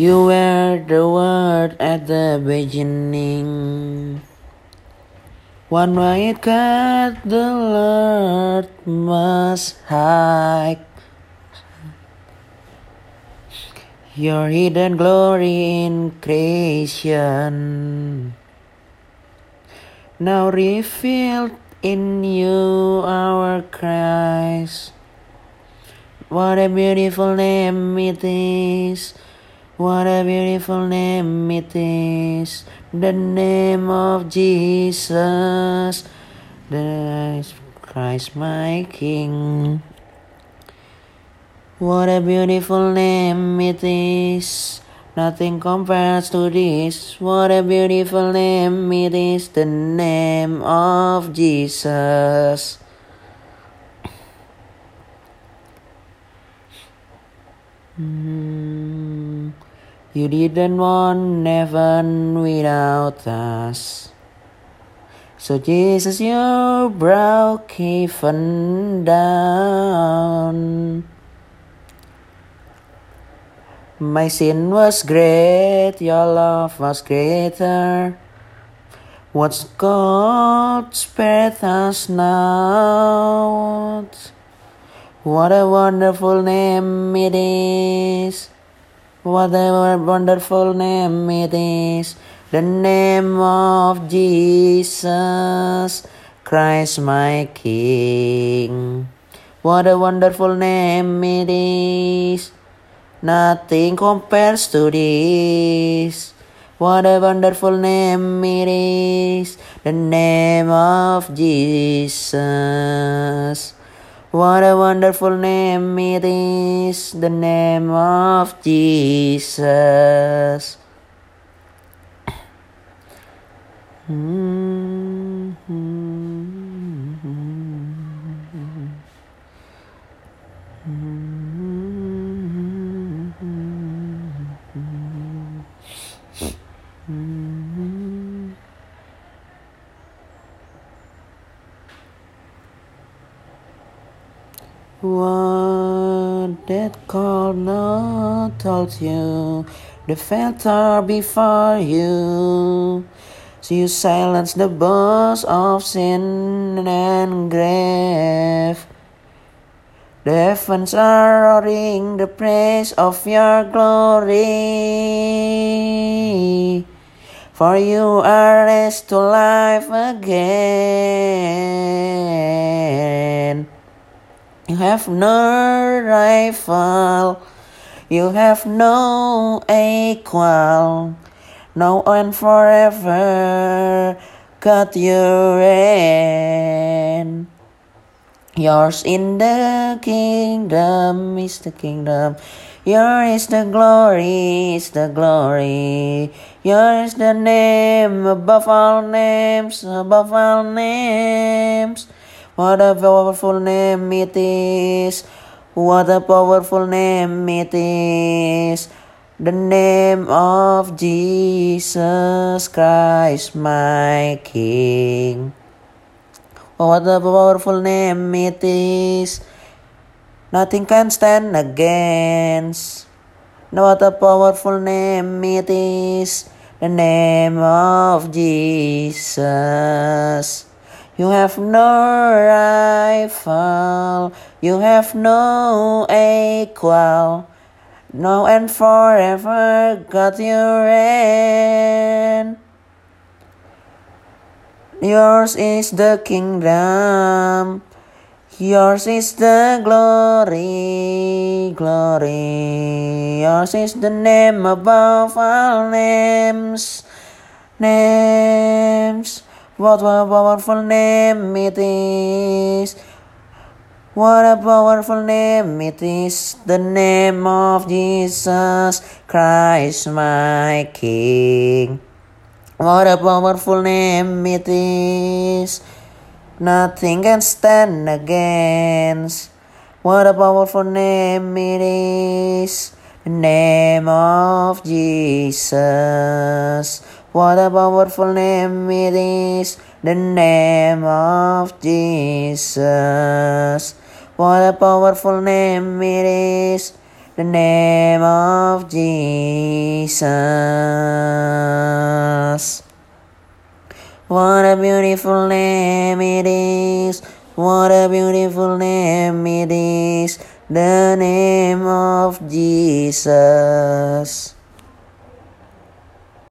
You were the word at the beginning. One with God the Lord Most High. Your hidden glory in creation. Now revealed in you, our Christ. What a beautiful name it is. What a beautiful name it is. The name of Jesus, the Christ my King. What a beautiful name it is. Nothing compares to this. What a beautiful name it is. The name of Jesus. Mm, You didn't want heaven without us. So Jesus, you broke heaven down. My sin was great, your love was greater. What's God spared us now? What a wonderful name it is. What a wonderful name it is. The name of Jesus Christ my King. What a wonderful name it is. Nothing compares to this. What a wonderful name it is. The name of Jesus. What a wonderful name it is. The name of Jesus. Mm-hmm. What that call not told you, the filter before you. So you silence the boss of sin and grave. The heavens are roaring the praise of your glory. For you are raised to life again. You have no rival, you have no equal, now and forever, God your reign. Yours in the kingdom is the kingdom. Yours is the glory, is the glory. Yours is the name above all names, above all names. What a powerful name it is. What a powerful name it is. The name of Jesus Christ, my King. What a powerful name it is. Nothing can stand against. What a powerful name it is. The name of Jesus. You have no rival, you have no equal. Now and forever, God you reign. Yours is the kingdom, yours is the glory, glory. Yours is the name above all names, names. What a powerful name it is. What a powerful name it is. The name of Jesus Christ, my King. What a powerful name it is. Nothing can stand against. What a powerful name it is. The name of Jesus. What a powerful name it is. The name of Jesus. What a powerful name it is. the name of Jesus. What a beautiful name it is. What a beautiful name it is. The name of Jesus.